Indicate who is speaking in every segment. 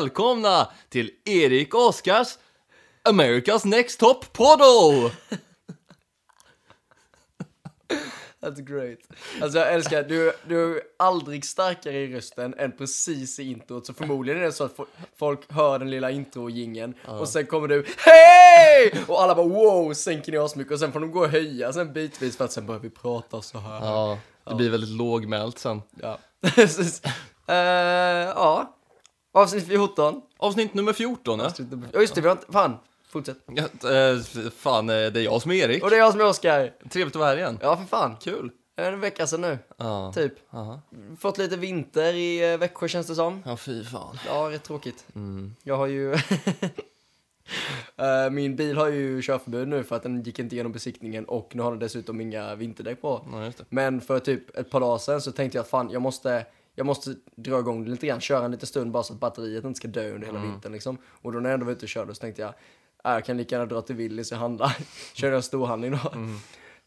Speaker 1: Välkomna till Erik Oskars America's Next Top Poddo!
Speaker 2: That's great. Alltså jag älskar, du, du är aldrig starkare i rösten än precis i introt. Så förmodligen är det så att fo- folk hör den lilla intro-jingeln och sen kommer du HEJ! Och alla bara wow, sänker ner oss mycket och sen får de gå och höja sen bitvis för att sen börjar vi prata så här.
Speaker 1: Ja, det blir väldigt lågmält sen.
Speaker 2: Ja. Eh, ja. Avsnitt 14.
Speaker 1: Avsnitt nummer 14, ja.
Speaker 2: Ja just det, vi har inte, fan. Fortsätt.
Speaker 1: ja eh, fan, eh, det är jag som är Erik.
Speaker 2: Och det är jag som är Oskar.
Speaker 1: Trevligt att vara här igen.
Speaker 2: Ja för fan.
Speaker 1: Kul.
Speaker 2: En vecka sedan nu,
Speaker 1: Ja.
Speaker 2: typ.
Speaker 1: Aha.
Speaker 2: Fått lite vinter i eh, Växjö känns det som.
Speaker 1: Ja, fy fan.
Speaker 2: Ja, rätt tråkigt.
Speaker 1: Mm.
Speaker 2: Jag har ju... Eh, Min bil har ju körförbud nu för att den gick inte igenom besiktningen och nu har den dessutom inga vinterdäck på.
Speaker 1: Ja, just det.
Speaker 2: Men för typ ett par dagar sedan så tänkte jag att fan, jag måste, jag måste dra igång det lite grann, köra en liten stund bara så att batteriet inte ska dö under hela vintern liksom. Och då när jag ändå var ute och körde så tänkte jag, äh, jag kan lika gärna dra till Willys och handla. Körde jag storhandling då.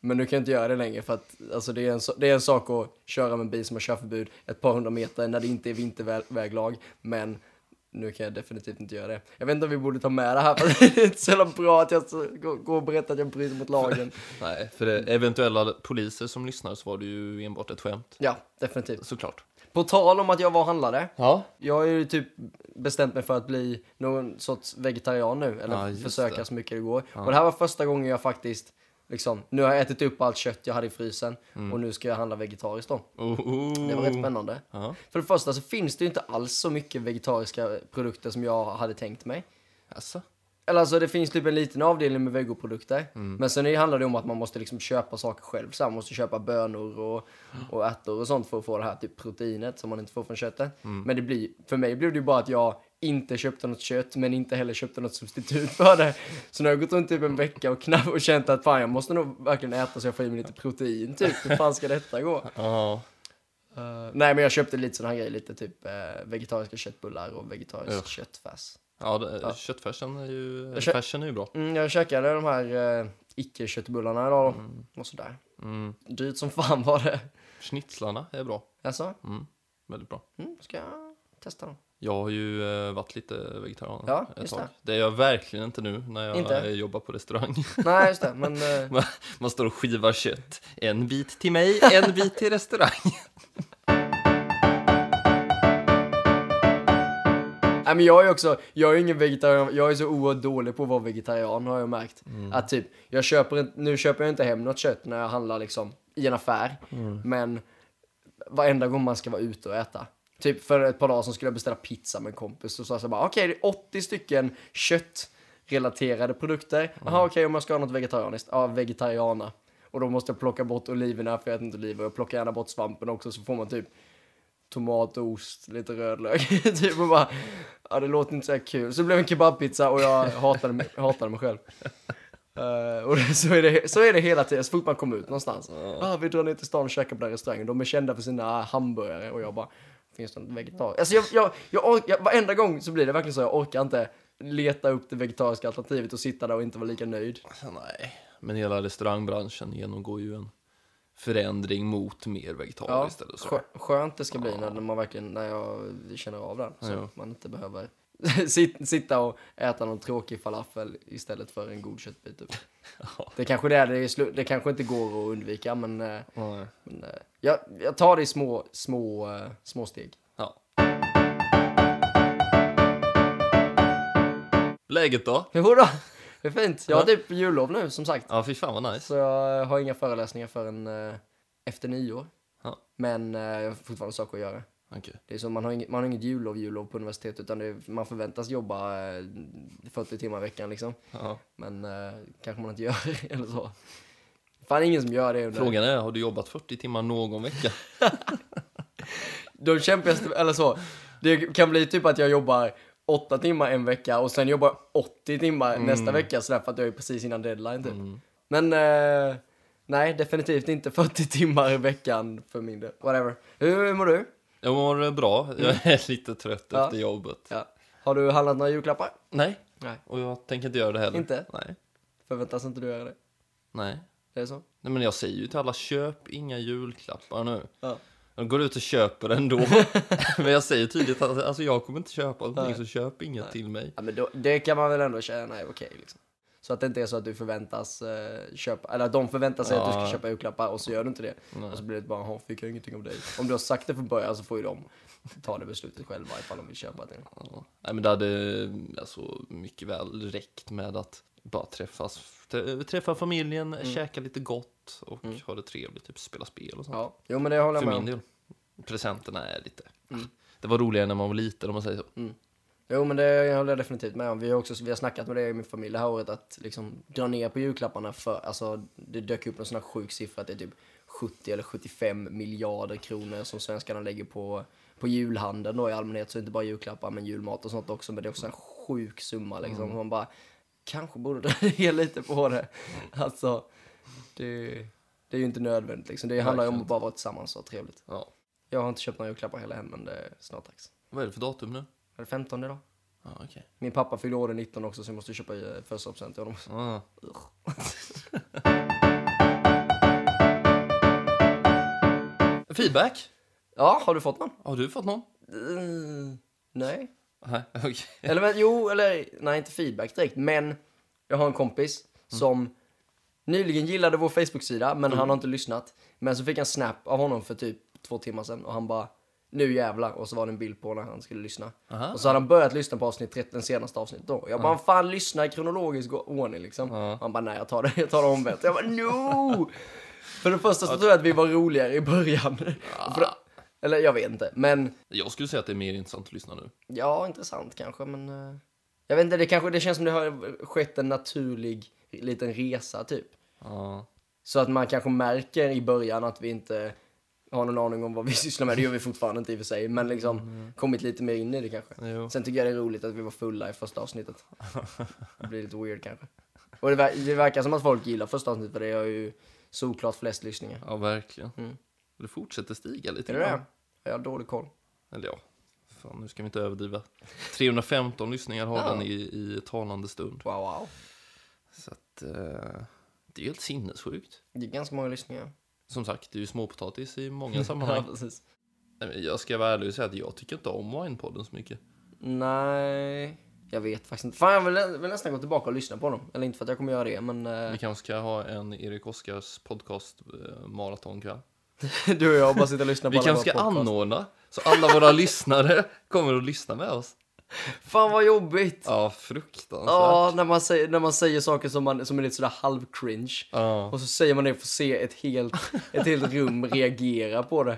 Speaker 2: Men nu kan jag inte göra det längre för att alltså, det, är en, det är en sak att köra med en bil som har körförbud ett par hundra meter när det inte är vinterväglag. Men nu kan jag definitivt inte göra det. Jag vet inte om vi borde ta med det här för det är inte så bra att jag går och berättar att jag bryter mot lagen.
Speaker 1: Nej, för det, eventuella poliser som lyssnar så var det ju enbart ett skämt.
Speaker 2: Ja, definitivt.
Speaker 1: Såklart.
Speaker 2: På tal om att jag var och handlade.
Speaker 1: Ja.
Speaker 2: Jag har ju typ bestämt mig för att bli någon sorts vegetarian nu, eller
Speaker 1: Ja,
Speaker 2: försöka
Speaker 1: det.
Speaker 2: så mycket det går. Och det här var första gången jag faktiskt, liksom, nu har jag ätit upp allt kött jag hade i frysen och nu ska jag handla vegetariskt då.
Speaker 1: Oh, oh.
Speaker 2: Det var rätt spännande.
Speaker 1: Ja.
Speaker 2: För det första så finns det ju inte alls så mycket vegetariska produkter som jag hade tänkt mig.
Speaker 1: Alltså.
Speaker 2: Eller alltså det finns typ en liten avdelning med vegoprodukter. Men sen handlar det om att man måste liksom köpa saker själv. Så man måste köpa bönor och, och ärtor och sånt för att få det här typ proteinet som man inte får från köttet. Men det blir, för mig blev det ju bara att jag inte köpte något kött men inte heller köpte något substitut för det. Så nu har jag gått runt typ en vecka och knappt och känt att fan jag måste nog verkligen äta så jag får i mig lite protein typ. Hur fan ska detta gå?
Speaker 1: Ja.
Speaker 2: Eh, nej men jag köpte lite sådana här grejer, lite typ eh, vegetariska köttbullar och vegetarisk
Speaker 1: Ugh.
Speaker 2: köttfärs.
Speaker 1: Ja, det, köttfärsen är ju,
Speaker 2: kö-
Speaker 1: färsen är ju bra.
Speaker 2: Mm, jag käkade de här eh, icke-köttbullarna idag då. Och sådär.
Speaker 1: Mm.
Speaker 2: Dyrt som fan var det.
Speaker 1: Schnitzlarna är bra.
Speaker 2: Alltså,
Speaker 1: Mm. Väldigt bra.
Speaker 2: mm, ska jag testa dem.
Speaker 1: Jag har ju eh, varit lite vegetarian
Speaker 2: Ja,
Speaker 1: ett tag.
Speaker 2: det.
Speaker 1: Det är jag verkligen inte nu när jag
Speaker 2: Inte?
Speaker 1: jobbar på restaurang.
Speaker 2: Nej, just det. Men eh,
Speaker 1: man, man står och skivar kött. En bit till mig, en bit till restaurang.
Speaker 2: Nej men jag är också, jag är ingen vegetarian, jag är så oerhört dålig på att vara vegetarian har jag märkt. Att typ, jag köper inte, nu köper jag inte hem något kött när jag handlar liksom i en affär. Men varenda gång man ska vara ute och äta. Typ för ett par dagar sedan skulle jag beställa pizza med en kompis och så sa jag bara okej det är 80 stycken köttrelaterade produkter. Jaha okej om jag ska ha något vegetarianiskt, ja vegetariana. Och då måste jag plocka bort oliverna för jag äter inte oliver. Jag plockar gärna bort svampen också så får man typ tomat, ost, lite rödlök. typ och bara, ja det låter inte så här kul. Så det blev en kebabpizza och jag hatade mig, hatade mig själv. Eh, och det, så, är det, så är det hela tiden, så fort man kommer ut någonstans. Ah, vi drar ner till stan och käkar på den restaurangen. De är kända för sina hamburgare och jag bara, finns det något vegetariskt? Alltså jag, jag, jag, ork, jag, varenda gång så blir det verkligen så, jag orkar inte leta upp det vegetariska alternativet och sitta där och inte vara lika nöjd.
Speaker 1: Nej, men hela restaurangbranschen genomgår ju en förändring mot mer
Speaker 2: Ja,
Speaker 1: vegetariskt eller så.
Speaker 2: skö, skönt det ska bli när man verkligen, när jag känner av den. Så
Speaker 1: Ja.
Speaker 2: man inte behöver sit- sitta och äta någon tråkig falafel istället för en god köttbit. Typ.
Speaker 1: Ja.
Speaker 2: Det kanske det är, det, det kanske inte går att undvika men, eh, men eh, jag, jag tar det i små, små, eh, små steg.
Speaker 1: Ja. Läget då?
Speaker 2: Jo då, det är fint. Jag har typ jullov nu som sagt.
Speaker 1: Ja, fy fan vad nice.
Speaker 2: Så jag har inga föreläsningar förrän eh, efter nyår.
Speaker 1: Ja.
Speaker 2: Men eh, jag har fortfarande saker att göra.
Speaker 1: Okej.
Speaker 2: Det är så, man har inget, man har inget jullov, jullov på universitetet utan är, man förväntas jobba eh, 40 timmar i veckan liksom.
Speaker 1: Ja.
Speaker 2: Men eh, kanske man inte gör eller så. Fan ingen som gör det under.
Speaker 1: Frågan är, har du jobbat 40 timmar någon vecka?
Speaker 2: De kämpigaste, eller så. Det kan bli typ att jag jobbar 8 timmar en vecka och sen jobbar 80 timmar nästa vecka sådär för att jag är precis innan deadline typ. Men eh, nej, definitivt inte 40 timmar i veckan för min del. Whatever. Hur, hur mår du?
Speaker 1: Jag mår bra. Jag är lite trött
Speaker 2: Ja.
Speaker 1: efter jobbet.
Speaker 2: Ja. Har du handlat några julklappar?
Speaker 1: Nej,
Speaker 2: Nej.
Speaker 1: och jag tänker inte göra det heller.
Speaker 2: Inte?
Speaker 1: Nej.
Speaker 2: Förväntas inte du göra det?
Speaker 1: Nej.
Speaker 2: Det är så?
Speaker 1: Nej, men jag säger ju till alla, köp inga julklappar nu.
Speaker 2: Ja.
Speaker 1: De går ut och köper ändå. Men jag säger tydligt att alltså, jag kommer inte köpa någonting, så köp inget till mig.
Speaker 2: Ja, men då, det kan man väl ändå känna är okej liksom. Så att det inte är så att du förväntas eh, köpa, eller att de förväntar sig att du ska
Speaker 1: Ja.
Speaker 2: köpa julklappar och så gör du inte det. Och så blir det bara, "Jaha, fick jag ingenting av dig. Om du har sagt det från början så får ju de ta det beslutet själva ifall de vill köpa det.
Speaker 1: Ja. Nej, men det hade alltså, mycket väl räckt med att bara träffas, trä- träffa familjen, käka lite gott och ha det trevligt, typ spela spel och sånt.
Speaker 2: Ja, jo men det håller jag
Speaker 1: För
Speaker 2: med
Speaker 1: min del. Presenterna är lite... Det var roligare när man var liten om man säger så.
Speaker 2: Jo men det håller jag definitivt med om. Vi har också vi har snackat med det i min familj det här året att liksom dra ner på julklapparna för, alltså det dök upp en sån här sjuk siffra att det är typ 70 eller 75 miljarder kronor som svenskarna lägger på, på julhandeln då i allmänhet. Så inte bara julklappar men julmat och sånt också. Men det är också en sjuk summa liksom. Man bara, kanske borde dra ner lite på det. Alltså, det, det är ju inte nödvändigt liksom. Det handlar ju om att bara vara tillsammans och ha trevligt.
Speaker 1: Ja.
Speaker 2: Jag har inte köpt några julklappar heller än men det är snart dags.
Speaker 1: Vad är det för datum nu?
Speaker 2: Är det 15 idag?
Speaker 1: Ja, okej.
Speaker 2: Min pappa fyller år den 19 också så jag måste köpa eh, födelsedagspresent till honom.
Speaker 1: Ah. Feedback?
Speaker 2: Ja, har du fått någon?
Speaker 1: Har du fått någon?
Speaker 2: Mm, nej.
Speaker 1: Okej.
Speaker 2: Eller men, jo, eller nej, inte feedback direkt. Men jag har en kompis som nyligen gillade vår Facebook-sida, men han har inte lyssnat. Men så fick jag en snap av honom för typ två timmar sedan och han bara nu jävlar och så var det en bild på när han skulle lyssna.
Speaker 1: Aha.
Speaker 2: Och så hade han börjat lyssna på avsnitt 13, den senaste avsnittet då. Jag bara, fan lyssna i kronologisk ordning liksom.
Speaker 1: Ja.
Speaker 2: Han bara, nej jag tar det, jag tar det omvänt. Jag bara, no! För det första så tror jag att vi var roligare i början. Det, eller jag vet inte, men
Speaker 1: Jag skulle säga att det är mer intressant att lyssna nu.
Speaker 2: Ja, intressant kanske, men... eh, jag vet inte, det kanske det känns som det har skett en naturlig liten resa typ.
Speaker 1: Ja.
Speaker 2: Så att man kanske märker i början att vi inte har någon aning om vad vi sysslar med. Det gör vi fortfarande inte i och för sig, men liksom kommit lite mer in i det kanske.
Speaker 1: Jo.
Speaker 2: Sen tycker jag det är roligt att vi var fulla i första avsnittet. Det blir lite weird kanske. Och det, ver- det verkar som att folk gillar första avsnittet för det har ju såklart flest lyssningar.
Speaker 1: Ja, verkligen.
Speaker 2: Mm.
Speaker 1: Det fortsätter stiga lite.
Speaker 2: Är det det?
Speaker 1: grann.
Speaker 2: Jag har dålig koll.
Speaker 1: Eller ja, fan, nu ska vi inte överdriva. 315 lyssningar har
Speaker 2: Ja.
Speaker 1: den i, i talande stund.
Speaker 2: Wow, wow.
Speaker 1: Så att, eh, det är helt sinnessjukt.
Speaker 2: Det är ganska många lyssningar.
Speaker 1: Som sagt, det är ju småpotatis i många
Speaker 2: Ja,
Speaker 1: sammanhang.
Speaker 2: precis.
Speaker 1: Nej, men Jag ska vara ärlig och säga att jag tycker inte om Winepodden så mycket.
Speaker 2: Nej, jag vet faktiskt inte. Fan, jag vill, vill nästan gå tillbaka och lyssna på dem. Eller inte för att jag kommer göra det, men eh,
Speaker 1: Vi kanske ska ha en Erik Oskars podcast eh.
Speaker 2: Du och jag bara sitter och lyssnar på
Speaker 1: Vi
Speaker 2: alla
Speaker 1: kanske
Speaker 2: våra
Speaker 1: ska
Speaker 2: podcast.
Speaker 1: anordna så alla våra lyssnare kommer att lyssna med oss.
Speaker 2: Fan vad jobbigt! Ja,
Speaker 1: Ja, fruktansvärt.
Speaker 2: när, man säger, när man säger saker som, man, som är lite sådär halv-cringe.
Speaker 1: Ja.
Speaker 2: Och så säger man det för att se ett helt, ett helt rum reagera på det.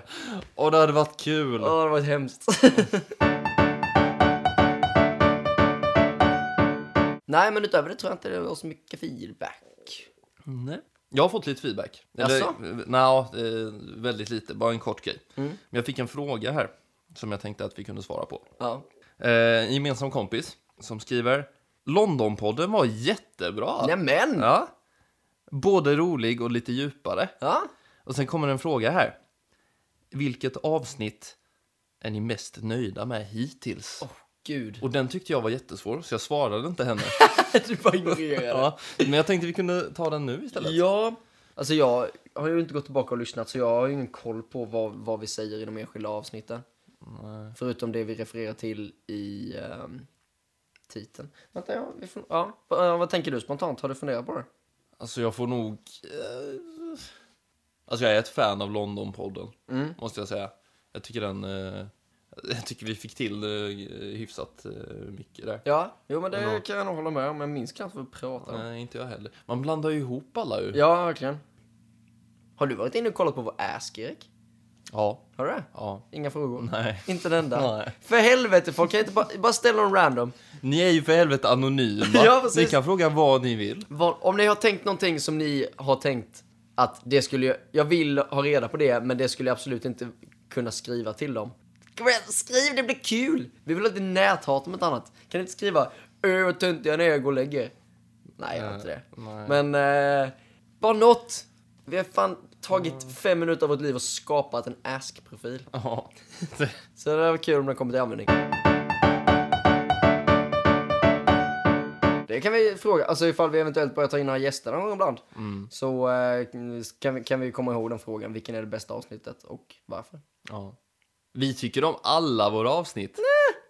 Speaker 1: Och det hade varit kul.
Speaker 2: Ja, det var hemskt. Nej, men utöver det tror jag inte det var så mycket feedback.
Speaker 1: Nej. Jag har fått lite feedback.
Speaker 2: Jaså?
Speaker 1: Nej, eh, väldigt lite. Bara en kort grej.
Speaker 2: Mm.
Speaker 1: Men jag fick en fråga här som jag tänkte att vi kunde svara på.
Speaker 2: Ja.
Speaker 1: Eh, en gemensam kompis som skriver Londonpodden var jättebra.
Speaker 2: Nämen! Ja.
Speaker 1: Både rolig och lite djupare.
Speaker 2: ja.
Speaker 1: Och sen kommer en fråga här. Vilket avsnitt är ni mest nöjda med hittills?
Speaker 2: Åh, gud.
Speaker 1: Och den tyckte jag var jättesvår, så jag svarade inte henne.
Speaker 2: du bara ignorerade.
Speaker 1: ja, men jag tänkte vi kunde ta den nu istället.
Speaker 2: Ja, alltså jag har ju inte gått tillbaka och lyssnat så jag har ju ingen koll på vad, vad vi säger i de enskilda avsnitten.
Speaker 1: Nej.
Speaker 2: Förutom det vi refererar till i um, titeln. Vänta, ja, vi får, ja. Vad- vad tänker du spontant? Har du funderat på det?
Speaker 1: Alltså jag får nog... Eh, alltså jag är ett fan av Londonpodden,
Speaker 2: Mm.
Speaker 1: måste jag säga. Jag tycker den... Eh, jag tycker vi fick till eh, hyfsat eh, mycket där.
Speaker 2: Ja, jo men det kan jag nog hålla med om. Jag minns knappt vad vi pratade om.
Speaker 1: Nej, inte jag heller. Man blandar ju ihop alla ju.
Speaker 2: Ja, verkligen. Har du varit inne och kollat på vår Ask, Erik?
Speaker 1: Ja.
Speaker 2: Har du det?
Speaker 1: ja.
Speaker 2: Inga frågor?
Speaker 1: Nej.
Speaker 2: Inte en enda?
Speaker 1: Nej.
Speaker 2: För helvete, folk kan inte bara, bara ställa någon random.
Speaker 1: Ni är ju för helvete anonyma.
Speaker 2: Ja, precis.
Speaker 1: ni kan fråga vad ni vill.
Speaker 2: Vad, om ni har tänkt någonting som ni har tänkt att det skulle jag, jag vill ha reda på det, men det skulle jag absolut inte kunna skriva till dem. Skriv, det blir kul! Vi vill ha lite näthat om ett annat. Kan ni inte skriva Öh, vad töntiga ni är, gå och lägg er. Nej, jag har inte det.
Speaker 1: nej.
Speaker 2: Men, eh, bara något. Vi har fan tagit fem minuter av vårt liv och skapat en Ask-profil.
Speaker 1: Ja.
Speaker 2: Så det var kul om den kommer till användning. det kan vi fråga. Alltså ifall vi eventuellt börjar ta in några gäster någon gång ibland.
Speaker 1: Mm.
Speaker 2: Så eh, kan, vi, kan vi komma ihåg den frågan. Vilken är det bästa avsnittet och varför?
Speaker 1: Ja. Vi tycker om alla våra avsnitt,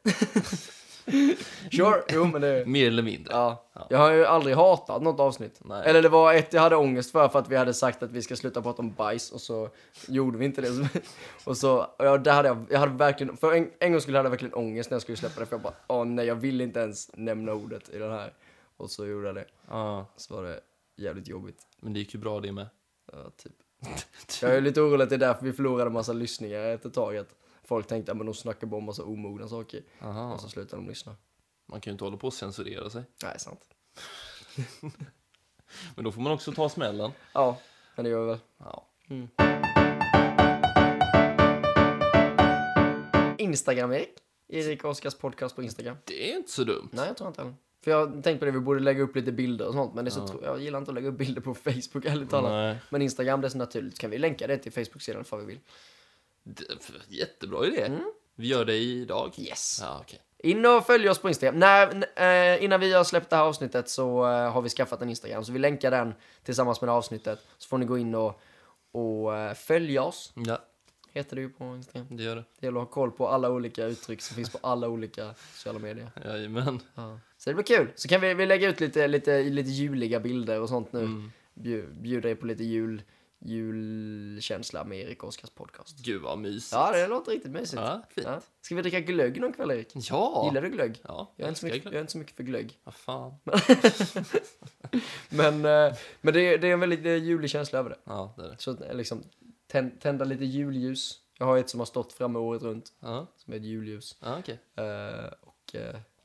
Speaker 2: Sure, jo men det...
Speaker 1: mer eller mindre.
Speaker 2: Ja.
Speaker 1: Ja.
Speaker 2: Jag har ju aldrig hatat något avsnitt.
Speaker 1: Nej.
Speaker 2: Eller det var ett jag hade ångest för, för att vi hade sagt att vi ska sluta prata om bajs och så gjorde vi inte det. Och så, jag, där hade jag, jag hade verkligen, för en, en gång skulle jag hade verkligen ångest när jag skulle släppa det, för jag bara, åh nej, jag ville inte ens nämna ordet i den här. Och så gjorde jag det.
Speaker 1: Ja,
Speaker 2: Så var det jävligt jobbigt.
Speaker 1: men det gick ju bra det med.
Speaker 2: Ja, typ. Jag är lite orolig att det är därför vi förlorade en massa lyssningar ett tag. Att folk tänkte att de snackar bara om massa omogna saker.
Speaker 1: Aha.
Speaker 2: Och så slutade de lyssna.
Speaker 1: Man kan ju inte hålla på och censurera sig.
Speaker 2: Nej, sant.
Speaker 1: Men då får man också ta smällen.
Speaker 2: Ja, men det gör vi väl.
Speaker 1: Ja.
Speaker 2: Instagram, Erik. Erik Oskars podcast på Instagram.
Speaker 1: Det är inte så dumt.
Speaker 2: Nej, jag tror inte heller. För jag tänkte på det, vi borde lägga upp lite bilder och sånt. Men det är så tro- jag gillar inte att lägga upp bilder på Facebook, ärligt talat. Men Instagram, det är så naturligt. Kan vi länka det till Facebook-sidan ifall vi vill?
Speaker 1: Jättebra idé. Vi gör det idag.
Speaker 2: Yes!
Speaker 1: Ja, okej.
Speaker 2: In och följ oss på Instagram. När, eh, innan vi har släppt det här avsnittet så eh, har vi skaffat en Instagram. Så vi länkar den tillsammans med det här avsnittet. Så får ni gå in och, och eh, följa oss.
Speaker 1: Ja,
Speaker 2: Heter det ju på Instagram.
Speaker 1: det gör det.
Speaker 2: Det gäller att ha koll på alla olika uttryck som finns på alla olika sociala medier.
Speaker 1: Jajamän.
Speaker 2: Ja. Så det blir kul. Så kan vi, vi lägga ut lite, lite, lite juliga bilder och sånt nu. Bju- Bjuda er på lite jul, julkänsla med Erik Oskars podcast.
Speaker 1: Gud vad mysigt.
Speaker 2: Ja, det låter riktigt mysigt.
Speaker 1: Ja, fint.
Speaker 2: Ska vi dricka glögg någon kväll, Erik?
Speaker 1: Ja.
Speaker 2: Gillar du glögg?
Speaker 1: Ja,
Speaker 2: Jag är, inte så mycket, jag är inte så mycket för glögg.
Speaker 1: Vad fan.
Speaker 2: Men, eh, men det, är- det är en väldigt julig känsla över det.
Speaker 1: Ja, det är det.
Speaker 2: Så eh, liksom, tänd, tända lite julljus. Jag har ett som har stått framme året runt,
Speaker 1: Ja,
Speaker 2: som är ett julljus.
Speaker 1: ja okej.
Speaker 2: Eh, och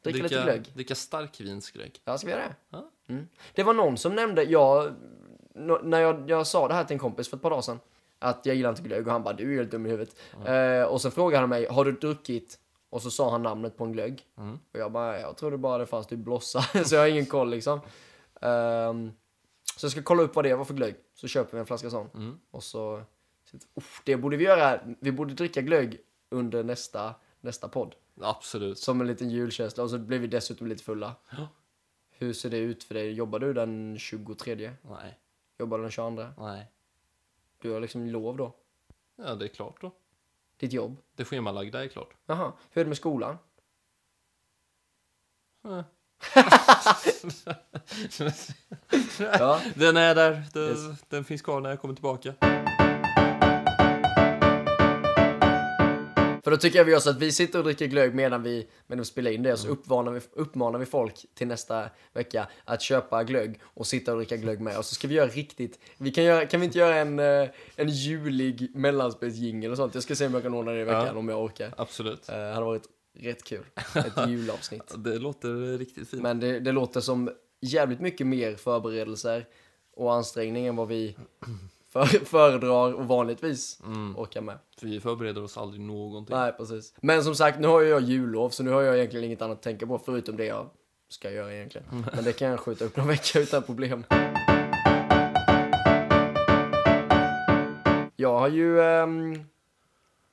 Speaker 2: dricka lite glögg.
Speaker 1: Dricka starkvinsglögg.
Speaker 2: Ja, ska vi göra det?
Speaker 1: Ja.
Speaker 2: Mm. Det var någon som nämnde, jag, när jag, jag sa det här till en kompis för ett par dagar sedan, att jag gillar inte glögg och han bara, du är helt dum i huvudet. Eh, och sen frågade han mig, har du druckit? Och så sa han namnet på en glögg.
Speaker 1: Mm.
Speaker 2: Och jag bara, jag trodde bara det fanns typ blossa, så jag har ingen koll liksom. Ehm, så jag ska kolla upp vad det var för glögg, så köper vi en flaska sån.
Speaker 1: Mm.
Speaker 2: Och så, det borde vi göra, vi borde dricka glögg under nästa, nästa podd.
Speaker 1: Absolut.
Speaker 2: Som en liten julkänsla och så blir vi dessutom lite fulla.
Speaker 1: Ja.
Speaker 2: Hur ser det ut för dig? Jobbar du den 23?
Speaker 1: Nej,
Speaker 2: Jobbar den 22?
Speaker 1: nej.
Speaker 2: Du har liksom lov då?
Speaker 1: Ja, det är klart då.
Speaker 2: Ditt jobb?
Speaker 1: Det schemalagda är klart.
Speaker 2: Jaha. Hur är det med skolan?
Speaker 1: Ja.
Speaker 2: Ja.
Speaker 1: Den är där. Den, den finns kvar när jag kommer tillbaka.
Speaker 2: För då tycker jag vi gör så att vi sitter och dricker glögg medan vi, medan vi spelar in det. Så uppmanar vi, uppmanar vi folk till nästa vecka att köpa glögg och sitta och dricka glögg med. Och så ska vi göra riktigt, vi kan, göra, kan vi inte göra en, eh, en julig mellanspelsjingel och sånt? Jag ska se om jag kan ordna det i veckan
Speaker 1: Ja.
Speaker 2: om jag orkar.
Speaker 1: Absolut.
Speaker 2: Det hade varit rätt kul. Ett julavsnitt.
Speaker 1: Det låter riktigt fint.
Speaker 2: Men det, det låter som jävligt mycket mer förberedelser och ansträngning än vad vi för, föredrar och vanligtvis orkar med.
Speaker 1: För vi förbereder oss aldrig någonting.
Speaker 2: Nej, precis. Men som sagt, nu har jag jullov, så nu har jag egentligen inget annat att tänka på förutom det jag ska göra egentligen. Men det kan jag skjuta upp någon vecka utan problem. Jag har ju ehm,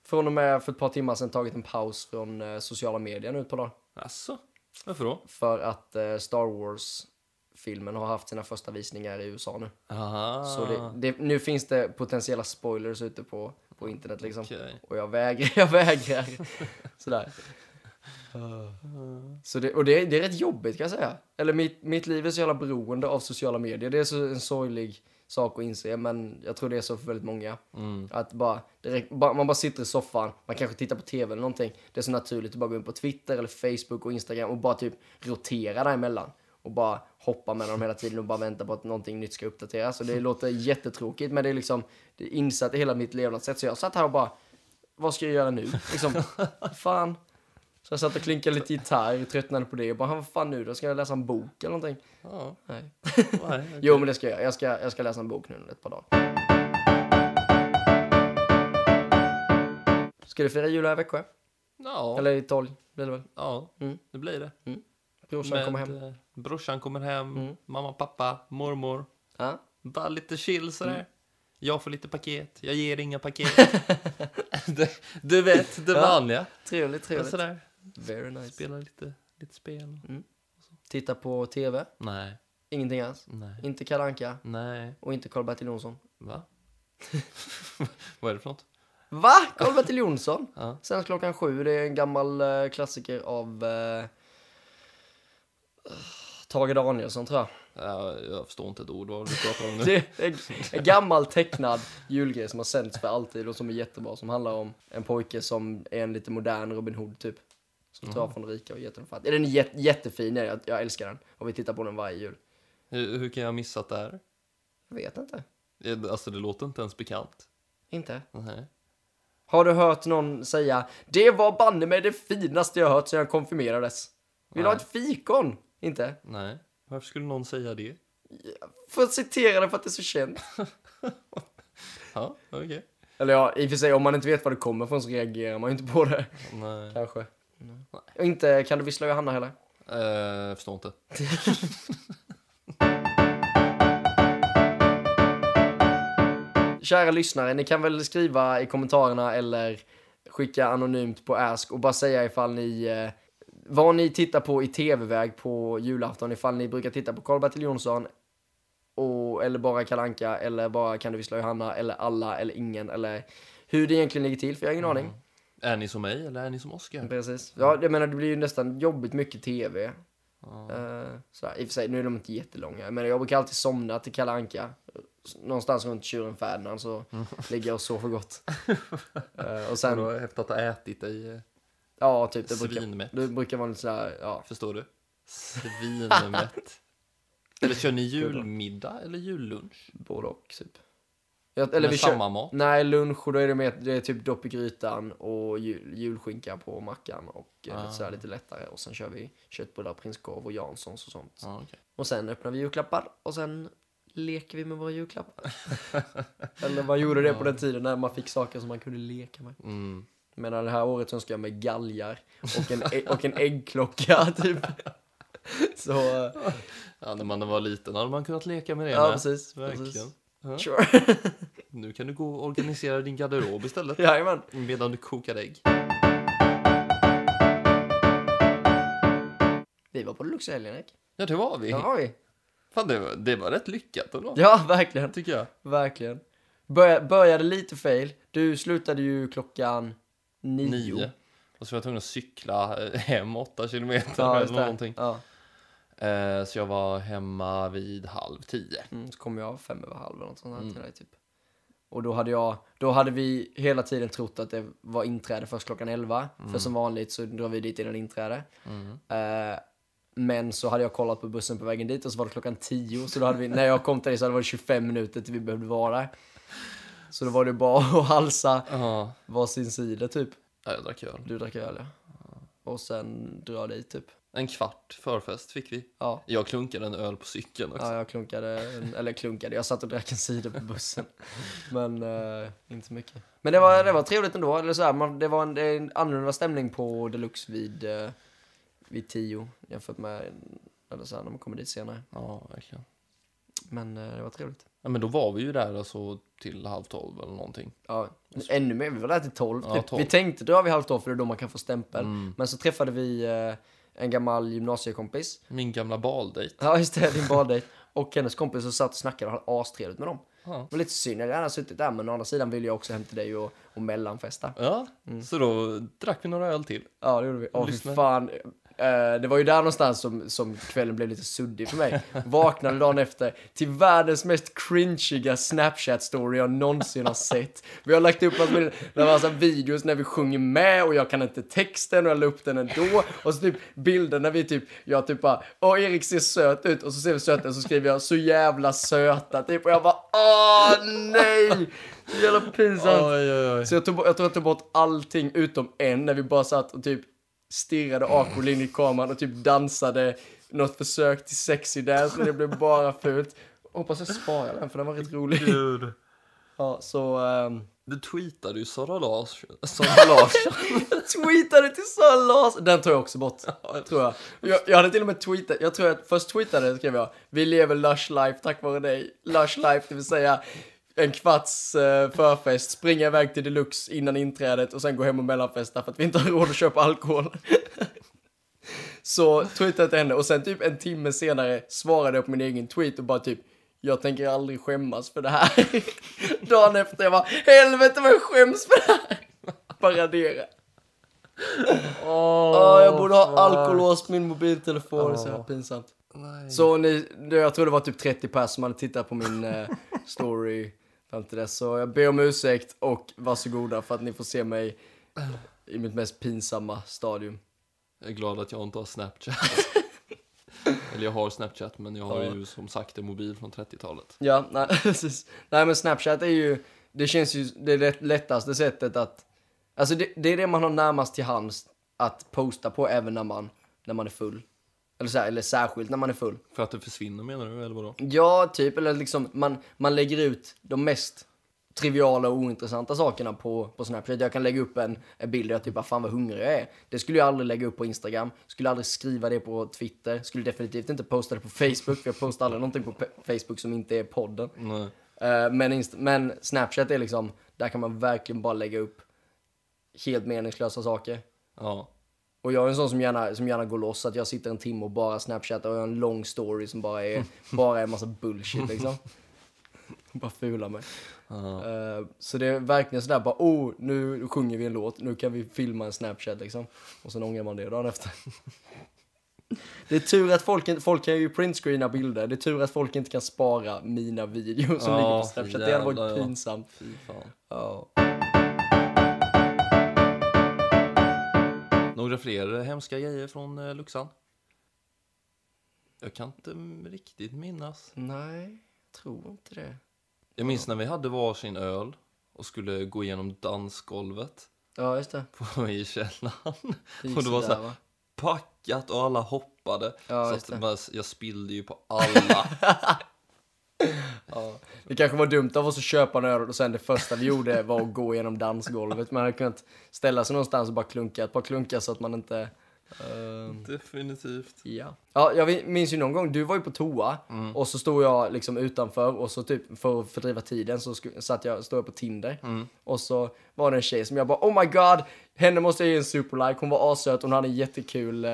Speaker 2: från och med för ett par timmar sedan tagit en paus från eh, sociala medier nu ett par dagar.
Speaker 1: Alltså, varför då?
Speaker 2: För att eh, Star Wars-filmen har haft sina första visningar i USA nu.
Speaker 1: Aha.
Speaker 2: Så det, det, nu finns det potentiella spoilers ute på, på internet liksom.
Speaker 1: Okej.
Speaker 2: Och jag vägrar, jag vägrar. Sådär. Så det, och det, det är rätt jobbigt kan jag säga. Eller mitt, mitt liv är så jävla beroende av sociala medier. Det är så en sorglig sak att inse, men jag tror det är så för väldigt många.
Speaker 1: Mm.
Speaker 2: Att bara, direkt, bara, man bara sitter i soffan, man kanske tittar på tv eller någonting. Det är så naturligt att bara gå in på Twitter eller Facebook och Instagram och bara typ rotera däremellan. Och bara hoppa mellan dem hela tiden och bara vänta på att någonting nytt ska uppdateras. Så det låter jättetråkigt, men det är liksom det är insatt i hela mitt levnadssätt. Så jag satt här och bara, vad ska jag göra nu? Liksom, fan. Så jag satt och klinkade lite gitarr, tröttnade på det och bara, vad fan nu då? Ska jag läsa en bok eller någonting?
Speaker 1: Ja,
Speaker 2: Nej.
Speaker 1: nej, okej.
Speaker 2: Jo, men det ska jag. Jag ska, jag ska läsa en bok nu under ett par dagar. Ska du fira jul här i Växjö?
Speaker 1: Ja,
Speaker 2: Eller i Tolg, blir det väl?
Speaker 1: ja
Speaker 2: Mm.
Speaker 1: det blir det.
Speaker 2: Brorsan kommer hem.
Speaker 1: eh, brorsan kommer hem,
Speaker 2: Mm.
Speaker 1: mamma, pappa, mormor.
Speaker 2: Ja.
Speaker 1: Bara lite chill sådär.
Speaker 2: Mm.
Speaker 1: Jag får lite paket, jag ger inga paket. du, du vet, det
Speaker 2: Ja.
Speaker 1: vanliga.
Speaker 2: Trevligt, trevligt.
Speaker 1: sådär.
Speaker 2: Very nice.
Speaker 1: Spela lite, lite spel.
Speaker 2: Titta på TV?
Speaker 1: Nej.
Speaker 2: Ingenting alls?
Speaker 1: Nej.
Speaker 2: Inte Kalle Anka
Speaker 1: Nej.
Speaker 2: och inte Karl-Bertil Jonsson?
Speaker 1: Va? Vad är det för något?
Speaker 2: Va? Karl-Bertil Jonsson?
Speaker 1: Ja.
Speaker 2: Sen klockan sju, det är en gammal eh, klassiker av eh, Tage Danielsson tror jag.
Speaker 1: Ja, jag förstår inte ett ord vad du pratar om nu.
Speaker 2: Det är en, gammal tecknad julgrej som har sänds för alltid och som är jättebra. Som handlar om en pojke som är en lite modern Robin Hood typ. Som tar från rika och ger till de fattiga. Den är jät, jättefin, jag, jag älskar den. Och vi tittar på den varje jul.
Speaker 1: Hur, hur kan jag ha missat det här?
Speaker 2: Jag vet inte.
Speaker 1: Alltså det låter inte ens bekant.
Speaker 2: Inte?
Speaker 1: Nej.
Speaker 2: Har du hört någon säga Det var banne med det finaste jag hört sedan jag konfirmerades. Vill du ha ett fikon? Inte?
Speaker 1: Nej. Varför skulle någon säga det?
Speaker 2: För att citera det för att det är så känt.
Speaker 1: Ja, okej.
Speaker 2: Eller ja, i och för sig om man inte vet var det kommer från så reagerar man ju inte på det.
Speaker 1: Nej.
Speaker 2: Kanske. Och inte Kan du vissla Johanna heller?
Speaker 1: Eh, jag förstår inte.
Speaker 2: Kära lyssnare, ni kan väl skriva i kommentarerna eller skicka anonymt på Ask och bara säga ifall ni eh, vad ni tittar på i tv-väg på julafton, ifall ni brukar titta på Karl-Bertil Jonsson och, eller bara Kalanka eller bara Kan du vissla Johanna eller alla eller ingen eller hur det egentligen ligger till, för jag har ingen aning.
Speaker 1: Är ni som mig eller är ni som Oscar?
Speaker 2: Precis. Ja, jag menar det blir ju nästan jobbigt mycket tv.
Speaker 1: Ja.
Speaker 2: Uh, sådär. I och för sig, nu är de inte jättelånga, men jag brukar alltid somna till Kalle Anka. Någonstans runt tjuren Ferdinand så ligger jag och sover gott. Eh, och
Speaker 1: Sen...
Speaker 2: sen,
Speaker 1: Du har efter att ha ätit dig eh,
Speaker 2: ja typ det brukar,
Speaker 1: svinmätt.
Speaker 2: det brukar vara lite sådär, ja.
Speaker 1: Förstår du? Svinmätt. eller kör ni julmiddag eller jullunch?
Speaker 2: Både och typ. Jag, eller
Speaker 1: Med
Speaker 2: vi
Speaker 1: samma
Speaker 2: kör,
Speaker 1: mat?
Speaker 2: nej lunch och då är det, med, det är typ dopp i grytan och jul, julskinka på mackan och ah.
Speaker 1: Ah.
Speaker 2: sådär lite lättare. Och sen kör vi köttbullar, prinskorv och Janssons och sånt.
Speaker 1: Ja, okej.
Speaker 2: Och sen öppnar vi julklappar och sen leker vi med våra julklappar. Eller man gjorde det på den tiden när man fick saker som man kunde leka med.
Speaker 1: Mm.
Speaker 2: Men det här året så önskar jag mig galgar och en, och en äggklocka typ. Så, eh,
Speaker 1: Ja, när man var liten hade man kunnat leka med det
Speaker 2: ja
Speaker 1: med.
Speaker 2: precis.
Speaker 1: Verkligen.
Speaker 2: precis.
Speaker 1: Ja.
Speaker 2: Sure.
Speaker 1: Nu kan du gå och organisera din garderob istället.
Speaker 2: Jajamän.
Speaker 1: Medan du kokar ägg.
Speaker 2: Vi var på helgen, Erik.
Speaker 1: Ja, det var vi.
Speaker 2: Ja, vi.
Speaker 1: Fan, det, var, det var rätt lyckat ändå.
Speaker 2: Ja, verkligen.
Speaker 1: Tycker jag.
Speaker 2: Verkligen. Börja, började lite fail. Du slutade ju klockan nio.
Speaker 1: Nio. Och så var jag tvungen att cykla eh, hem åtta kilometer
Speaker 2: Ja,
Speaker 1: eller någonting.
Speaker 2: Ja.
Speaker 1: Eh, så jag var hemma vid halv tio.
Speaker 2: Mm, så kom jag fem över halv eller något sånt här
Speaker 1: Mm.
Speaker 2: till dig typ. Och då hade jag, då hade vi hela tiden trott att det var inträde först klockan 11. För som vanligt så drar vi dit innan inträde.
Speaker 1: Mm.
Speaker 2: Eh, men så hade jag kollat på bussen på vägen dit och så var det klockan 10. Så då hade vi, när jag kom till dig så hade det varit 25 minuter till vi behövde vara där. Så då var det bara att halsa
Speaker 1: Ja,
Speaker 2: varsin sida typ.
Speaker 1: ja, jag drack öl.
Speaker 2: Du drack öl ja. Och sen dra dit typ.
Speaker 1: En kvart förfest fick vi.
Speaker 2: Ja.
Speaker 1: Jag klunkade en öl på cykeln också.
Speaker 2: Ja, jag klunkade, en- eller klunkade, jag satt och drack en sida på bussen. Men eh, inte mycket. Men det var, det var trevligt ändå, eller så här, man, det var en, en annorlunda stämning på Deluxe vid, eh, vid tio jämfört med, eller så här, när man kommer dit senare.
Speaker 1: Ja, verkligen.
Speaker 2: Men eh, det var trevligt.
Speaker 1: Ja, men då var vi ju där alltså till halv tolv eller någonting.
Speaker 2: Ja, ännu mer, vi var där till tolv,
Speaker 1: Ja,
Speaker 2: typ.
Speaker 1: 12.
Speaker 2: Vi tänkte dra vid halv tolv för det är då man kan få stämpel.
Speaker 1: Mm.
Speaker 2: Men så träffade vi eh, en gammal gymnasiekompis.
Speaker 1: Min gamla baldejt.
Speaker 2: Ja, just det, din baddejt. Och hennes kompis och satt och snackade och hade astrevligt med dem.
Speaker 1: Ja.
Speaker 2: Det var lite synd, jag hade gärna suttit där men å andra sidan ville jag också hem till dig och, och mellanfesta.
Speaker 1: Ja,
Speaker 2: Mm.
Speaker 1: så då drack vi några öl till.
Speaker 2: Ja det gjorde vi. Åh fy fan. Eh, det var ju där någonstans som, som kvällen blev lite suddig för mig. Vaknade dagen efter till världens mest cringiga Snapchat-story jag någonsin har sett. Vi har lagt upp var massa videos när vi sjunger med och jag kan inte texten och jag la upp den ändå. Och så typ bilder när vi typ, jag typ bara, åh Erik ser söt ut och så ser vi söt ut och så skriver jag så jävla söta typ och jag bara, åh nej! Så jävla pinsamt.
Speaker 1: Oj, oj, oj.
Speaker 2: Så jag, tog, jag tror jag tog bort allting utom en när vi bara satt och typ stirrade awkwardly in i kameran och typ dansade något försök till sexy dance men det blev bara fult. Hoppas jag sparar den för den var rätt rolig.
Speaker 1: Gud.
Speaker 2: Ja, så ehm,
Speaker 1: Du tweetade ju Sara Larsson. Sara Larsson.
Speaker 2: jag tweetade till Sara Larsson. Den tar jag också bort, tror jag. jag. Jag hade till och med tweetat, jag tror att först tweetade skrev jag Vi lever lush life tack vare dig. Lush life, det vill säga en kvarts eh, förfest, springa iväg till deluxe innan inträdet och sen gå hem och mellanfesta för att vi inte har råd att köpa alkohol. Så twittrade jag till henne och sen typ en timme senare svarade jag på min egen tweet och bara typ jag tänker aldrig skämmas för det här. Dagen efter jag bara helvete vad jag skäms för det här. Bara radera.
Speaker 1: Åh,
Speaker 2: jag borde ha alkolås på min mobiltelefon, är så jävla pinsamt.
Speaker 1: Nej.
Speaker 2: Så ni, jag tror det var typ 30 pers som hade tittat på min eh, story fram till dess. Så jag ber om ursäkt och varsågoda för att ni får se mig i mitt mest pinsamma stadium.
Speaker 1: Jag är glad att jag inte har Snapchat. Eller jag har Snapchat, men jag har
Speaker 2: Ja.
Speaker 1: ju som sagt en mobil från 30-talet.
Speaker 2: Ja, nej, precis. Nej men Snapchat är ju, det känns ju det lätt, lättaste sättet att, alltså det, det är det man har närmast till hands att posta på även när man, när man är full. Eller, så här, eller särskilt när man är full.
Speaker 1: För att det försvinner menar du, eller vadå?
Speaker 2: Ja, typ. Eller liksom, man, man lägger ut de mest triviala och ointressanta sakerna på, på Snapchat. Jag kan lägga upp en, en bild där jag typ bara, fan vad hungrig jag är. Det skulle jag aldrig lägga upp på Instagram. Skulle aldrig skriva det på Twitter. Skulle definitivt inte posta det på Facebook. För jag postar aldrig någonting på Facebook som inte är podden.
Speaker 1: Nej.
Speaker 2: Eh, men, men Snapchat är liksom, där kan man verkligen bara lägga upp helt meningslösa saker.
Speaker 1: Ja.
Speaker 2: Och jag är en sån som gärna, som gärna går loss, att jag sitter en timme och bara snapchattar och har en lång story som bara är, bara är en massa bullshit liksom. bara fula mig.
Speaker 1: Ja.
Speaker 2: Eh, så det är verkligen sådär bara, oh, nu sjunger vi en låt, nu kan vi filma en snapchat liksom. Och sen ångrar man det dagen efter. Det är tur att folk, folk kan ju printscreena bilder, det är tur att folk inte kan spara mina videos som
Speaker 1: Ja,
Speaker 2: ligger på snapchat. Det hade varit pinsamt. Ja.
Speaker 1: Några fler hemska grejer från eh, Luxan? Jag kan inte mm, riktigt minnas.
Speaker 2: Nej, jag tror inte det.
Speaker 1: Jag minns när vi hade varsin öl och skulle gå igenom dansgolvet
Speaker 2: Ja, just det.
Speaker 1: på i källaren.
Speaker 2: Det
Speaker 1: Och det var så här-
Speaker 2: va?
Speaker 1: Packat och alla hoppade.
Speaker 2: Ja,
Speaker 1: så att bara, jag spillde ju på alla.
Speaker 2: Ja. Det kanske var dumt av oss att köpa en öl och sen det första vi gjorde var att gå igenom dansgolvet. Man hade kunnat ställa sig någonstans och bara klunka ett par klunkar så att man inte... ehm,
Speaker 1: Definitivt.
Speaker 2: ja. ja, jag minns ju någon gång, du var ju på toa
Speaker 1: Mm.
Speaker 2: och så stod jag liksom utanför och så typ för att fördriva tiden så satt jag, stod jag på Tinder.
Speaker 1: Mm.
Speaker 2: Och så var det en tjej som jag bara oh my god, henne måste jag ge en superlike, hon var assöt, hon hade en jättekul eh,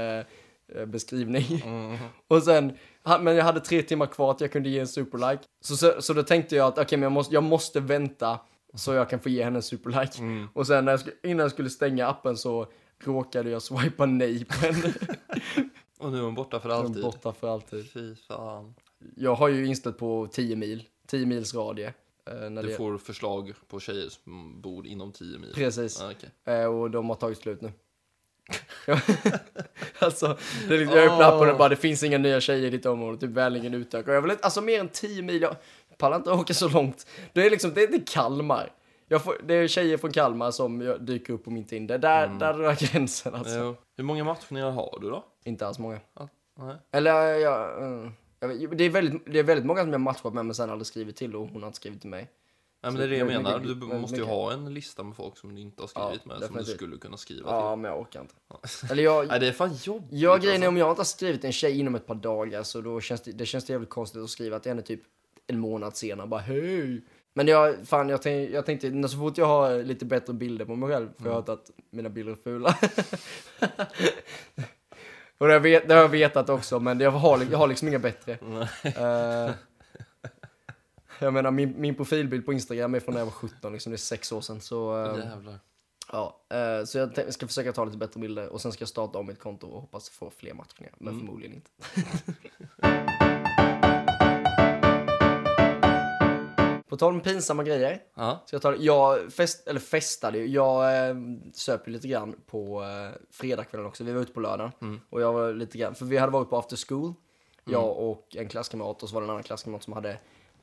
Speaker 2: beskrivning.
Speaker 1: Mm.
Speaker 2: Och sen, men jag hade tre timmar kvar att jag kunde ge en superlike. Så, så, så då tänkte jag att okej, men jag måste, jag måste vänta så jag kan få ge henne en superlike.
Speaker 1: Mm.
Speaker 2: Och sen när jag, skulle- innan jag skulle stänga appen så råkade jag swipa nej på henne.
Speaker 1: Och nu är hon borta för
Speaker 2: Hon
Speaker 1: alltid.
Speaker 2: Borta för alltid.
Speaker 1: Fy fan.
Speaker 2: Jag har ju instat på 10 mil, 10 mils radie. Eh, när
Speaker 1: Du
Speaker 2: det,
Speaker 1: får förslag på tjejer som bor inom 10 mil.
Speaker 2: Precis.
Speaker 1: Ah, okej.
Speaker 2: Eh, och de har tagit slut nu. alltså, det är liksom, jag öppnar appen och bara det finns inga nya tjejer i ditt område, typ Välingen utökar. Jag vill inte, alltså mer än 10 mil, jag pallar inte åka så långt. Det är liksom, det är inte Kalmar. Jag får, det är tjejer från Kalmar som jag dyker upp på min Tinder. Där, där drar gränsen alltså.
Speaker 1: Jo. Hur många matchningar har du då?
Speaker 2: Inte alls många.
Speaker 1: Ah, nej.
Speaker 2: Eller jag, eh, jag vet, det, är väldigt, det är väldigt många som jag matchat med men sen aldrig skrivit till och hon har inte skrivit till mig.
Speaker 1: Nej, men det är det jag
Speaker 2: Men- men-
Speaker 1: menar. Du måste ju ha en lista med folk som du inte har skrivit
Speaker 2: Ja,
Speaker 1: med, som du skulle kunna skriva
Speaker 2: Ja,
Speaker 1: till.
Speaker 2: men jag orkar inte. Eller jag,
Speaker 1: Nej, det är fan jobbigt.
Speaker 2: Ja, grejen är
Speaker 1: alltså.
Speaker 2: om jag inte har skrivit en tjej inom ett par dagar så då känns det, det känns det jävligt konstigt att skriva till henne typ en månad senare bara hej. Men jag, fan, jag, tänk, jag tänkte, när så fort jag har lite bättre bilder på mig själv, för jag har hört att mina bilder är fula. Och det, jag vet, det har jag vetat också, men jag har, jag har liksom inga bättre. Eh, jag menar, min, min profilbild på Instagram är från när jag var 17, liksom, det är sex år sedan. Så, eh,
Speaker 1: Jävlar.
Speaker 2: Ja, eh, så jag ska försöka ta lite bättre bilder och sen ska jag starta om mitt konto och hoppas få fler matchningar, men
Speaker 1: Mm.
Speaker 2: förmodligen inte. På tal om pinsamma grejer,
Speaker 1: Ja.
Speaker 2: så jag, tar, jag fest, eller festade ju, jag eh, söp lite grann på eh, fredagskvällen också, vi var ute på lördagen.
Speaker 1: Mm.
Speaker 2: Och jag var lite grann, för vi hade varit på after school, jag och en klasskamrat och så var det en annan klasskamrat som hade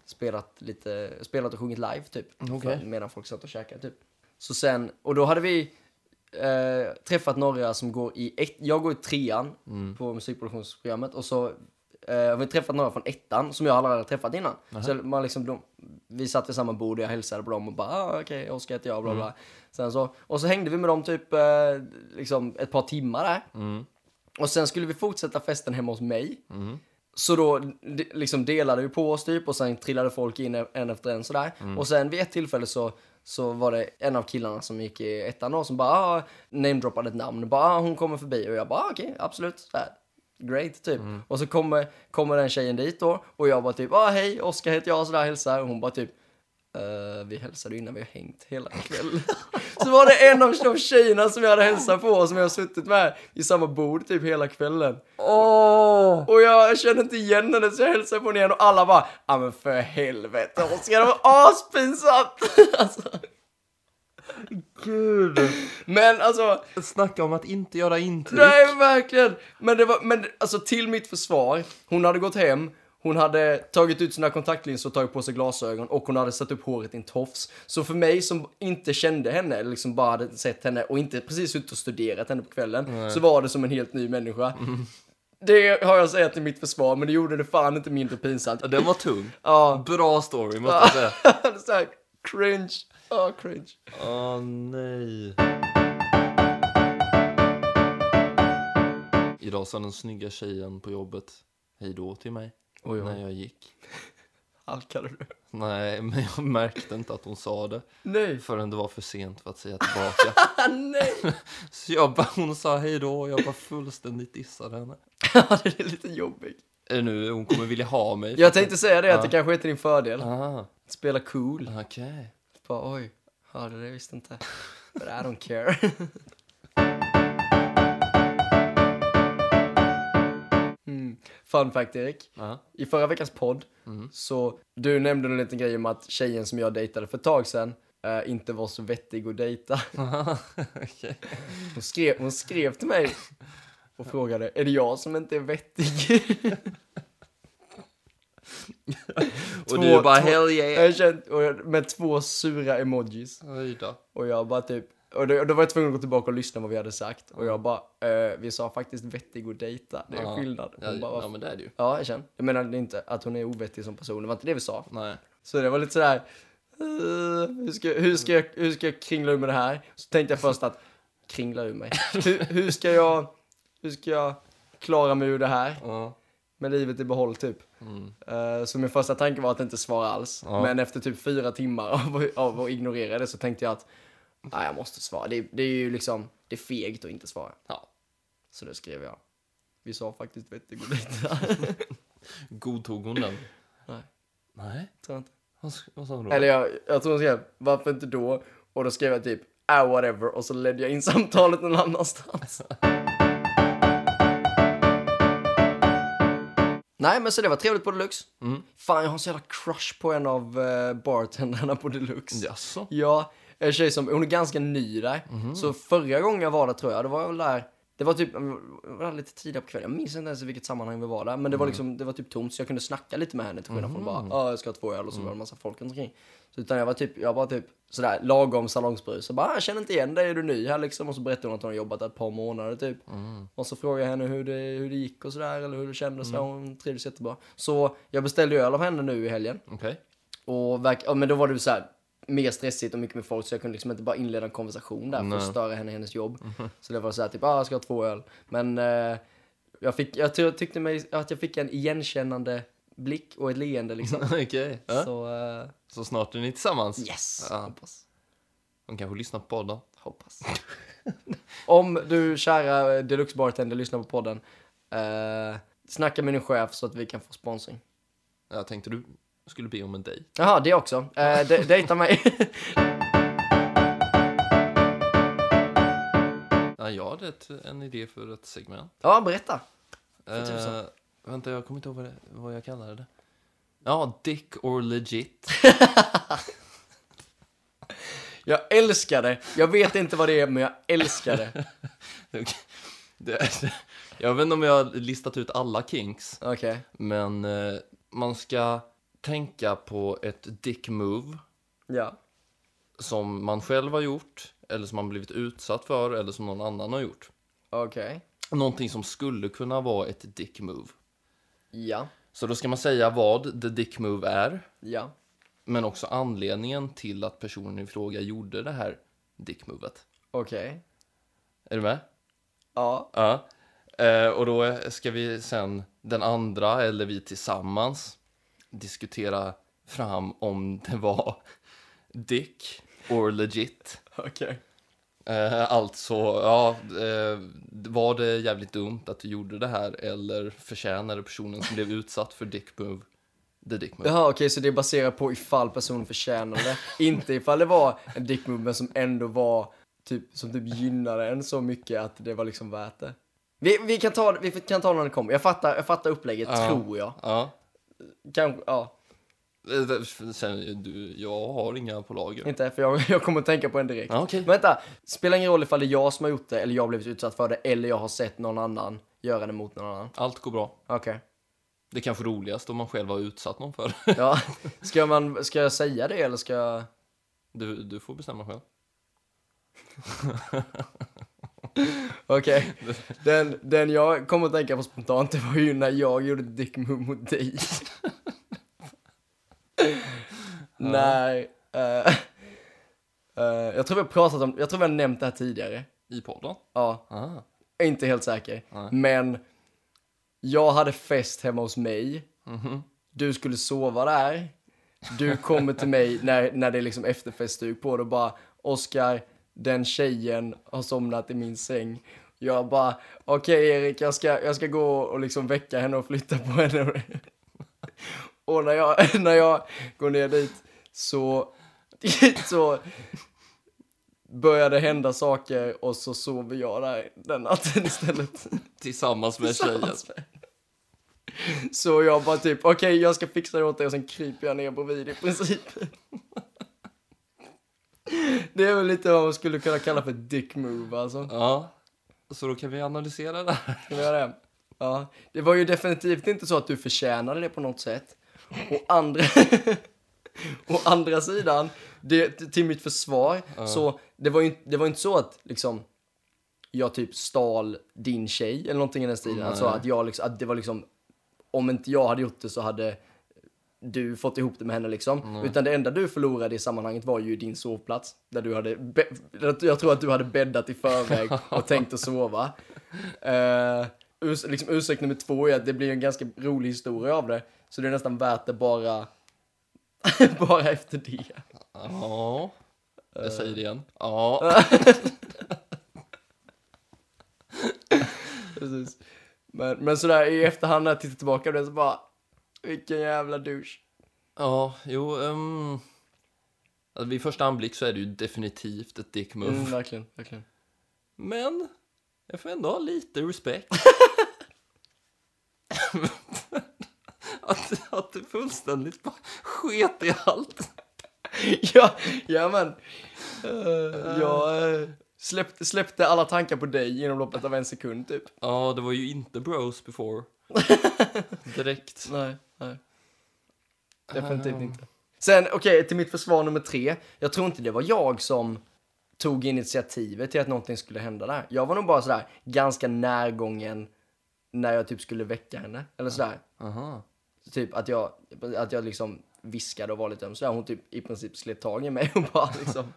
Speaker 2: spelat lite, spelat och sjungit live typ.
Speaker 1: Okej.
Speaker 2: För- Medan folk satt och käkade typ. Så sen, och då hade vi eh, träffat några som går i ett, jag går i trean
Speaker 1: Mm.
Speaker 2: på musikproduktionsprogrammet och så eh, har vi träffat några från ettan som jag aldrig hade träffat innan. Så man liksom, de, vi satt vid samma bord och jag hälsade på dem och bara ah, okej, Oskar heter jag, bla bla. Sen så, och så hängde vi med dem typ eh, liksom ett par timmar där.
Speaker 1: Mm.
Speaker 2: Och sen skulle vi fortsätta festen hemma hos mig.
Speaker 1: Mm.
Speaker 2: Så då liksom delade vi på oss typ och sen trillade folk in en efter en sådär. Och sen vid ett tillfälle så, så var det en av killarna som gick i ettan då som bara ah, namedroppade ett namn. Bara ah, hon kommer förbi och jag bara ah, okej, absolut. Så här. great typ. Och så kommer, kommer den tjejen dit då och jag bara typ, ah hej, Oskar heter jag, sådär hälsar. Och hon bara typ, "Eh, vi hälsade innan vi har hängt hela kvällen. så var det en av de tjejerna som jag hade hälsat på och som jag har suttit med i samma bord typ hela kvällen.
Speaker 1: Åh!
Speaker 2: Och jag kände inte igen henne så jag hälsade på henne igen och alla bara, ja men för helvete Oskar, det var aspinsamt! alltså,
Speaker 1: Gud!
Speaker 2: men alltså,
Speaker 1: Snacka om att inte göra intryck.
Speaker 2: nej verkligen! Men det var, men alltså till mitt försvar, hon hade gått hem, hon hade tagit ut sina kontaktlinser och tagit på sig glasögon och hon hade satt upp håret i en tofs. Så för mig som inte kände henne, eller liksom bara hade sett henne och inte precis suttit och studerat henne på kvällen, så var det som en helt ny människa. Det har jag säga till mitt försvar, men det gjorde det fan inte mindre pinsamt.
Speaker 1: Ja, Den var tung.
Speaker 2: Ja,
Speaker 1: Bra story måste jag säga.
Speaker 2: det är cringe. Ja, cringe.
Speaker 1: Åh nej. Idag sa den snygga tjejen på jobbet hej då till mig
Speaker 2: Oj,
Speaker 1: när jag gick.
Speaker 2: Halkade du?
Speaker 1: Nej, men jag märkte inte att hon sa det
Speaker 2: Nej.
Speaker 1: förrän det var för sent för att säga tillbaka.
Speaker 2: Nej.
Speaker 1: Så jag bara, hon sa hej då och jag bara fullständigt dissade henne.
Speaker 2: Ja, det är lite jobbigt.
Speaker 1: Är nu, hon kommer vilja ha mig.
Speaker 2: Jag tänkte säga det, att
Speaker 1: Ja.
Speaker 2: det kanske är till din fördel.
Speaker 1: Ah,
Speaker 2: Spela cool.
Speaker 1: okej.
Speaker 2: Bara, oj, hörde det visst inte. But I don't care. Fun fact Erik.
Speaker 1: Ja.
Speaker 2: I förra veckans podd så du nämnde en liten grej om att tjejen som jag dejtade för ett tag sedan eh, inte var så vettig att dejta.
Speaker 1: Okej.
Speaker 2: Hon skrev, hon skrev till mig och frågade, är det jag som inte är vettig?
Speaker 1: Och
Speaker 2: Två-
Speaker 1: du bara
Speaker 2: två-
Speaker 1: hell yeah.
Speaker 2: jag kände, och jag, med två sura emojis.
Speaker 1: Oj då.
Speaker 2: Och jag bara typ, och då, då var jag tvungen att gå tillbaka och lyssna vad vi hade sagt. Och jag bara, eh, vi sa faktiskt vettig och dejta, det är
Speaker 1: Ja.
Speaker 2: skillnad. Hon
Speaker 1: Ja,
Speaker 2: bara,
Speaker 1: ja
Speaker 2: "Vad
Speaker 1: men det är det ju.
Speaker 2: Ja, jag känner. Jag är inte att hon är ovettig som person, det var inte det vi sa.
Speaker 1: Nej.
Speaker 2: Så det var lite sådär, eh, hur, ska, hur, ska jag, hur ska jag kringla ur med det här? Så tänkte jag först att, kringla ur mig. Hur, hur ska jag, hur ska jag klara mig ur det här?
Speaker 1: Ja.
Speaker 2: Med livet i behåll typ.
Speaker 1: Mm.
Speaker 2: Eh, så min första tanke var att inte svara alls.
Speaker 1: Ja.
Speaker 2: Men efter typ fyra timmar av, av att ignorera det så tänkte jag att, nej jag måste svara. Det, det är ju liksom, det är fegt att inte svara.
Speaker 1: Ja.
Speaker 2: Så då skrev jag, vi sa faktiskt vettig och dejta.
Speaker 1: Godtog hon den?
Speaker 2: Nej.
Speaker 1: Nej.
Speaker 2: Tror jag inte.
Speaker 1: Vad, vad sa hon då?
Speaker 2: Eller jag, jag tror hon skrev, varför inte då? Och då skrev jag typ, ah whatever. Och så ledde jag in samtalet någon annanstans. Nej men så det var trevligt på Deluxe.
Speaker 1: Mm.
Speaker 2: Fan jag har en så jävla crush på en av uh, bartendrarna på Deluxe.
Speaker 1: Jaså?
Speaker 2: Ja, en tjej som, hon är ganska ny där. Så förra gången jag var där tror jag, det var jag väl där, det var typ, jag var lite tidigare på kvällen, jag minns inte ens i vilket sammanhang vi var där. Men det var liksom, det var typ tomt så jag kunde snacka lite med henne till skillnad från bara, ja jag ska ha två öl och så var det en massa folk runt omkring. Så utan jag var typ, jag var typ sådär lagom salongsbrus. Så bara, "Ah, jag känner inte igen dig, är du ny här liksom? Och så berättade hon att hon har jobbat där ett par månader typ. Och så frågade jag henne hur det, hur det gick och sådär, eller hur det kändes. och Hon trivdes jättebra. Så jag beställde öl av henne nu i helgen.
Speaker 1: Okej.
Speaker 2: Och verk, ja, men då var det så här mer stressigt och mycket med folk så jag kunde liksom inte bara inleda en konversation där för att störa henne i hennes jobb. Så det var så här typ, ah, jag ska ha två öl. Men eh, jag, fick, jag, tyckte mig att jag fick en igenkännande blick och ett leende liksom.
Speaker 1: Ja.
Speaker 2: Så eh,
Speaker 1: Så snart är ni tillsammans?
Speaker 2: yes,
Speaker 1: Ja.
Speaker 2: hoppas.
Speaker 1: Hon kanske lyssnar på podden.
Speaker 2: Hoppas. Om du kära Deluxe Bartender lyssnar på podden, eh, snacka med din chef så att vi kan få sponsring.
Speaker 1: Jag tänkte du skulle be om en dejt.
Speaker 2: Jaha, det också. Eh, de, dejta mig.
Speaker 1: Ja, jag hade ett, en idé för ett segment.
Speaker 2: ja, berätta.
Speaker 1: Eh, vänta, jag kommer inte ihåg vad, det, vad jag kallade det. Ja, Dick or legit.
Speaker 2: Jag älskar det. Jag vet inte vad det är, men jag älskar det.
Speaker 1: det, jag vet inte om jag har listat ut alla kinks,
Speaker 2: Okej.
Speaker 1: men eh, man ska tänka på ett dick move
Speaker 2: Ja.
Speaker 1: som man själv har gjort, eller som man blivit utsatt för, eller som någon annan har gjort.
Speaker 2: Okej.
Speaker 1: Någonting som skulle kunna vara ett dick move.
Speaker 2: Ja.
Speaker 1: Så då ska man säga vad the dick move är,
Speaker 2: Ja.
Speaker 1: men också anledningen till att personen i fråga gjorde det här dick movet.
Speaker 2: Okej.
Speaker 1: Är du med?
Speaker 2: Ja.
Speaker 1: Ja. Eh, och då ska vi sen, den andra, eller vi tillsammans, diskutera fram om det var dick or legit.
Speaker 2: Okej.
Speaker 1: Eh, alltså, ja, eh, var det jävligt dumt att du gjorde det här eller förtjänade personen som blev utsatt för dick move the dick move?
Speaker 2: Jaha, okej, så det är baserat på ifall personen förtjänar det. inte ifall det var en dick move, men som ändå var typ, som typ gynnade en så mycket att det var liksom värt det. Vi, vi, kan, ta, vi kan ta när det kommer. Jag fattar, jag fattar upplägget,
Speaker 1: Ja.
Speaker 2: tror jag.
Speaker 1: Ja.
Speaker 2: Kanske, ja.
Speaker 1: Eh, Sen, du, jag har inga på lager.
Speaker 2: Inte, för jag, jag kommer att tänka på en direkt.
Speaker 1: Ja, okej.
Speaker 2: Men vänta, spelar ingen roll ifall det är jag som har gjort det, eller jag har blivit utsatt för det, eller jag har sett någon annan göra det mot någon annan.
Speaker 1: Allt går bra.
Speaker 2: Okej.
Speaker 1: Det är kanske roligast om man själv har utsatt någon för det.
Speaker 2: Ja, ska, man, ska jag säga det eller ska jag...
Speaker 1: Du, du får bestämma själv.
Speaker 2: Okej. Den, den jag kommer att tänka på spontant, det var ju när jag gjorde dick move mot dig. Nej. eh, eh, jag tror vi har pratat om, jag tror vi har nämnt det här tidigare.
Speaker 1: I podden?
Speaker 2: Ja,
Speaker 1: Ah.
Speaker 2: jag är inte helt säker.
Speaker 1: Nej.
Speaker 2: Men jag hade fest hemma hos mig.
Speaker 1: Mhm.
Speaker 2: Du skulle sova där. Du kommer till mig när, när det är liksom efterfestduk på det och bara Oskar, den tjejen har somnat i min säng. Jag bara, okej Erik, jag ska, jag ska gå och liksom väcka henne och flytta på henne. och när jag, när jag går ner dit så, så börjar det hända saker och så sover jag där den natten istället.
Speaker 1: Tillsammans med tjejen.
Speaker 2: Med- Så jag bara typ, okej jag ska fixa det åt dig och sen kryper jag ner bredvid i princip. Det är väl lite vad man skulle kunna kalla för dick move alltså.
Speaker 1: Ja. Så då kan vi analysera det här.
Speaker 2: Ska vi göra det? Ja. Det var ju definitivt inte så att du förtjänade det på något sätt. Och andra... Å andra sidan, det, till mitt försvar, så det var ju inte- det var inte så att liksom jag typ stal din tjej eller någonting i den stilen. Alltså
Speaker 1: Nej.
Speaker 2: att jag liksom, att det var liksom, om inte jag hade gjort det så hade du fått ihop det med henne liksom. Utan det enda du förlorade i sammanhanget var ju din sovplats. Där du hade, jag tror att du hade bäddat i förväg och tänkt att sova. Uh, urs liksom ursäkt nummer två är att det blir en ganska rolig historia av det. Så det är nästan värt det bara, bara efter det.
Speaker 1: Ja. Jag säger det igen. Ja.
Speaker 2: Men, men sådär i efterhand när jag tittar tillbaka på det så bara, vilken jävla douche.
Speaker 1: Ja, jo. Um, alltså vid första anblick så är det ju definitivt ett dick move.
Speaker 2: Mm, verkligen, verkligen.
Speaker 1: Men jag får ändå ha lite respekt. att, att du fullständigt bara sket i allt.
Speaker 2: ja, ja men. Uh, jag uh, släppte, släppte alla tankar på dig inom loppet av en sekund typ.
Speaker 1: Ja, det var ju inte bros before. Direkt.
Speaker 2: Nej, nej. Definitivt inte. Sen, okej, till mitt försvar nummer tre. Jag tror inte det var jag som tog initiativet till att någonting skulle hända där. Jag var nog bara sådär ganska närgången när jag typ skulle väcka henne. Eller sådär.
Speaker 1: Aha.
Speaker 2: Typ att jag, att jag liksom viskade och var lite sådär. Hon typ i princip slet tag i mig och bara liksom.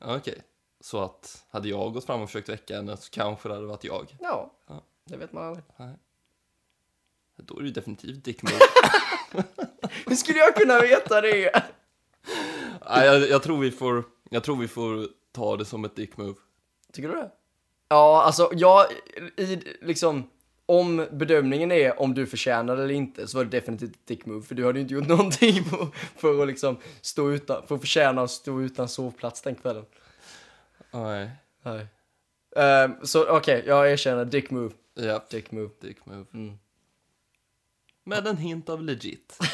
Speaker 1: Okej. Så att hade jag gått fram och försökt väcka henne så kanske det hade varit jag.
Speaker 2: Ja,
Speaker 1: Ja.
Speaker 2: Det vet man aldrig.
Speaker 1: Då är ju definitivt dick.
Speaker 2: Hur skulle jag kunna veta det?
Speaker 1: Nej, jag, jag, tror vi får, jag tror vi får ta det som ett dick move.
Speaker 2: Tycker du det? Ja, alltså jag, i liksom, om bedömningen är om du förtjänar det eller inte så var det definitivt ett dick move. För du hade ju inte gjort någonting på, för att liksom stå utan, för att förtjäna att stå utan sovplats den kvällen.
Speaker 1: Nej.
Speaker 2: Nej. Ehm, så okej, jag erkänner dick move.
Speaker 1: Ja,
Speaker 2: Dick move.
Speaker 1: dick move.
Speaker 2: Mm.
Speaker 1: Med en hint av legit.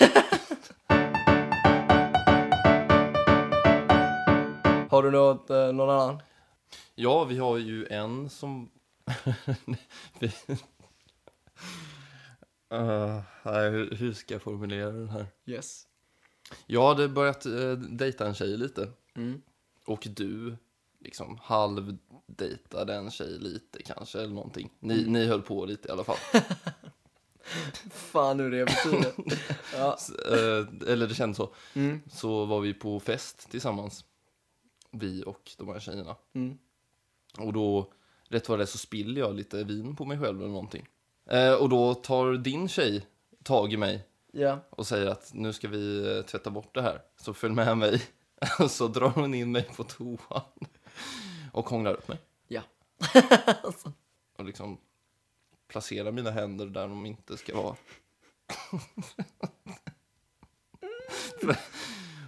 Speaker 2: Har du något, eh, någon annan?
Speaker 1: Ja, vi har ju en som... vi... Uh, nej, hur, hur ska jag formulera den här?
Speaker 2: Yes.
Speaker 1: Jag hade börjat uh, dejta en tjej lite.
Speaker 2: Mm.
Speaker 1: Och du liksom halvdejtade en tjej lite kanske, eller någonting. Ni, ni höll på lite i alla fall.
Speaker 2: Fan hur det betyder. ja.
Speaker 1: S- eh, eller det kändes så.
Speaker 2: Mm.
Speaker 1: Så var vi på fest tillsammans. Vi och de här tjejerna.
Speaker 2: Mm.
Speaker 1: Och då, rätt vad det så spiller jag lite vin på mig själv eller någonting. Eh, och då tar din tjej tag i mig
Speaker 2: Ja.
Speaker 1: och säger att nu ska vi eh, tvätta bort det här. Så följ med mig. så drar hon in mig på toan. Och hånglar upp mig.
Speaker 2: Ja.
Speaker 1: Och liksom placerar mina händer där de inte ska vara.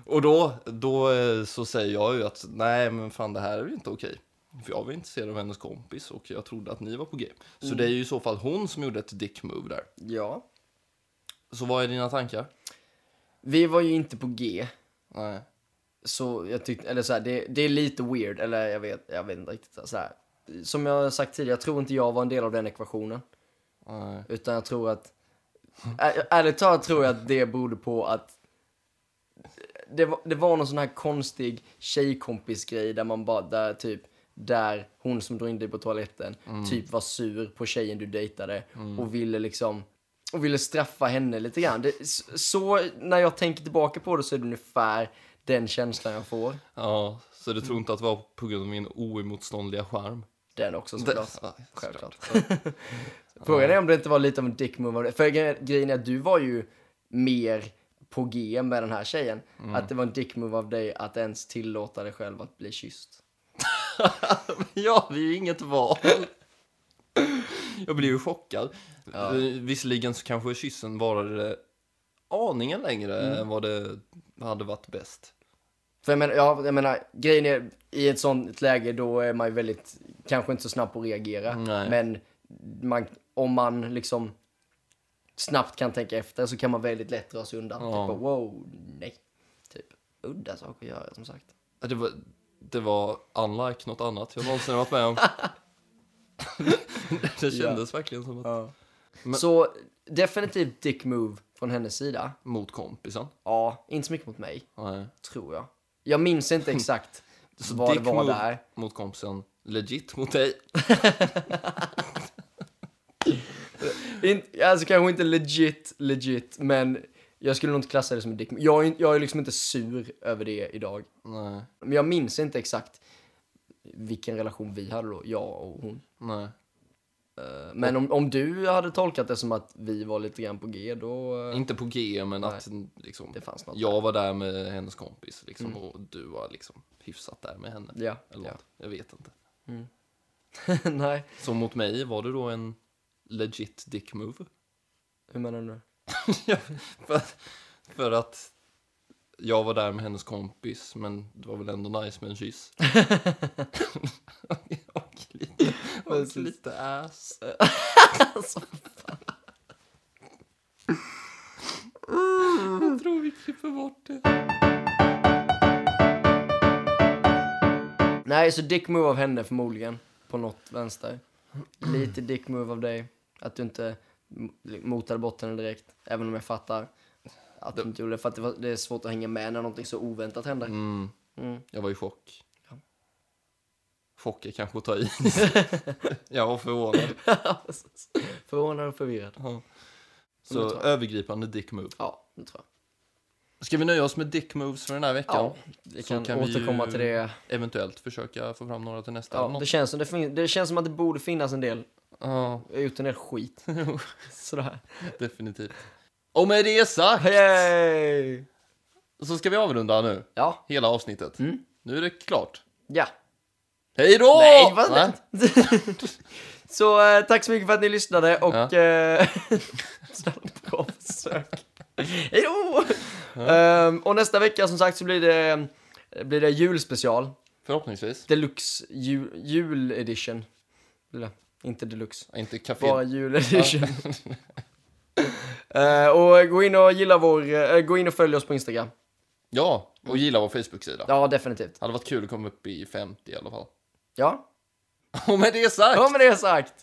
Speaker 1: och då, då eh, så säger jag ju att nej men fan det här är ju inte okej. För jag var intresserad av hennes kompis och jag trodde att ni var på G. Så det är ju i så fall hon som gjorde ett dick move där.
Speaker 2: Ja.
Speaker 1: Så vad är dina tankar?
Speaker 2: Vi var ju inte på G.
Speaker 1: Nej.
Speaker 2: Så jag tyckte, eller så här, det, det är lite weird, eller jag vet, jag vet inte riktigt. Så här. Som jag har sagt tidigare, jag tror inte jag var en del av den ekvationen.
Speaker 1: nej.
Speaker 2: Utan jag tror att, ärligt talat tror jag att det berodde på att det var, det var någon sån här konstig tjejkompisgrej där man bara, där typ, där hon som drog in dig på toaletten typ var sur på tjejen du dejtade och ville liksom, och ville straffa henne lite grann. Det, så, när jag tänker tillbaka på det så är det ungefär den känslan jag får.
Speaker 1: Ja, så du tror inte att det var på grund av min oemotståndliga charm?
Speaker 2: Den också
Speaker 1: Det-
Speaker 2: såklart.
Speaker 1: ja,
Speaker 2: Självklart. Frågan är om det inte var lite av en dick move av det. För gre- grejen är att du var ju mer på G med den här tjejen. Att det var en dick move av dig att ens tillåta dig själv att bli kysst.
Speaker 1: Ja, det är ju inget val. Jag blev ju chockad. Eh, Visserligen så kanske kyssen varade aningen längre än vad det hade varit bäst.
Speaker 2: För jag menar, ja, jag menar, grejen är i ett sånt läge då är man ju väldigt, kanske inte så snabb på att reagera.
Speaker 1: Nej.
Speaker 2: Men man, om man liksom snabbt kan tänka efter så kan man väldigt lätt dra sig undan.
Speaker 1: Ja.
Speaker 2: Typ, wow, nej. Typ, udda saker att göra som sagt.
Speaker 1: Det var, det var unlike något annat jag någonsin varit med om. det kändes verkligen som att... Men-
Speaker 2: Så definitivt dick move från hennes sida.
Speaker 1: Mot kompisen.
Speaker 2: Ja, inte så mycket mot mig,
Speaker 1: Nej.
Speaker 2: tror jag. Jag minns inte exakt
Speaker 1: Så
Speaker 2: vad det var
Speaker 1: move
Speaker 2: där.
Speaker 1: mot kompisen. Legit mot dig.
Speaker 2: In, alltså kanske inte legit, legit, men jag skulle nog inte klassa det som en dick. Jag, är- jag är liksom inte sur över det idag.
Speaker 1: Nej.
Speaker 2: Men jag minns inte exakt vilken relation vi hade då, jag och hon.
Speaker 1: Nej.
Speaker 2: Eh, Men om, om du hade tolkat det som att vi var lite grann på G, då... eh,
Speaker 1: Inte på G, men att liksom,
Speaker 2: Det fanns något
Speaker 1: jag var där med hennes kompis liksom, och du var liksom hyfsat där med henne.
Speaker 2: Ja,
Speaker 1: Eller
Speaker 2: ja.
Speaker 1: något. Jag vet inte.
Speaker 2: Nej,
Speaker 1: Så mot mig var det då en legit dick move?
Speaker 2: hur menar du?
Speaker 1: för, för att jag var där med hennes kompis, men det var väl ändå nice med en kyss. och lite, och lite ass.
Speaker 2: Alltså,
Speaker 1: Jag tror vi klipper bort det.
Speaker 2: Nej, så dick move av henne förmodligen. På något vänster. Lite dick move av dig. Att du inte motade bort henne direkt. Även om jag fattar att du inte gjorde det. För att det, var, det är svårt att hänga med när någonting så oväntat händer.
Speaker 1: Mm,
Speaker 2: Mm.
Speaker 1: jag var i chock. Chock är kanske att ta i. jag var förvånad.
Speaker 2: Förvånad och förvirrad.
Speaker 1: Ja. Så övergripande dick move.
Speaker 2: Ja, det tror jag.
Speaker 1: Ska vi nöja oss med dick moves för den här veckan?
Speaker 2: Ja, vi kan,
Speaker 1: kan vi
Speaker 2: återkomma
Speaker 1: ju-
Speaker 2: till det.
Speaker 1: Eventuellt försöka få fram några till nästa.
Speaker 2: Ja, det, känns som det, fin- det känns som att det borde finnas en del.
Speaker 1: ja,
Speaker 2: gjort en del skit. Sådär.
Speaker 1: definitivt. Och med det sagt
Speaker 2: Yay!
Speaker 1: så ska vi avrunda nu.
Speaker 2: Ja.
Speaker 1: Hela avsnittet.
Speaker 2: Mm.
Speaker 1: Nu är det klart.
Speaker 2: Ja.
Speaker 1: Hej då!
Speaker 2: Nej, vad
Speaker 1: Nej.
Speaker 2: Så eh, tack så mycket för att ni lyssnade och...
Speaker 1: Ja.
Speaker 2: Eh, bra försök. Hej då! Ehm, och nästa vecka som sagt så blir det, blir det julspecial.
Speaker 1: Förhoppningsvis.
Speaker 2: Deluxe jul, juledition. Blir det. Inte deluxe.
Speaker 1: Inte café.
Speaker 2: Bara juledition. Eh, och gå in och gilla vår, eh, gå in och följ oss på Instagram.
Speaker 1: Ja, och gilla vår Facebook-sida.
Speaker 2: Ja, definitivt.
Speaker 1: Hade varit kul att komma upp i 50 i alla fall.
Speaker 2: Ja,
Speaker 1: Och med det sagt.
Speaker 2: ja med det sagt.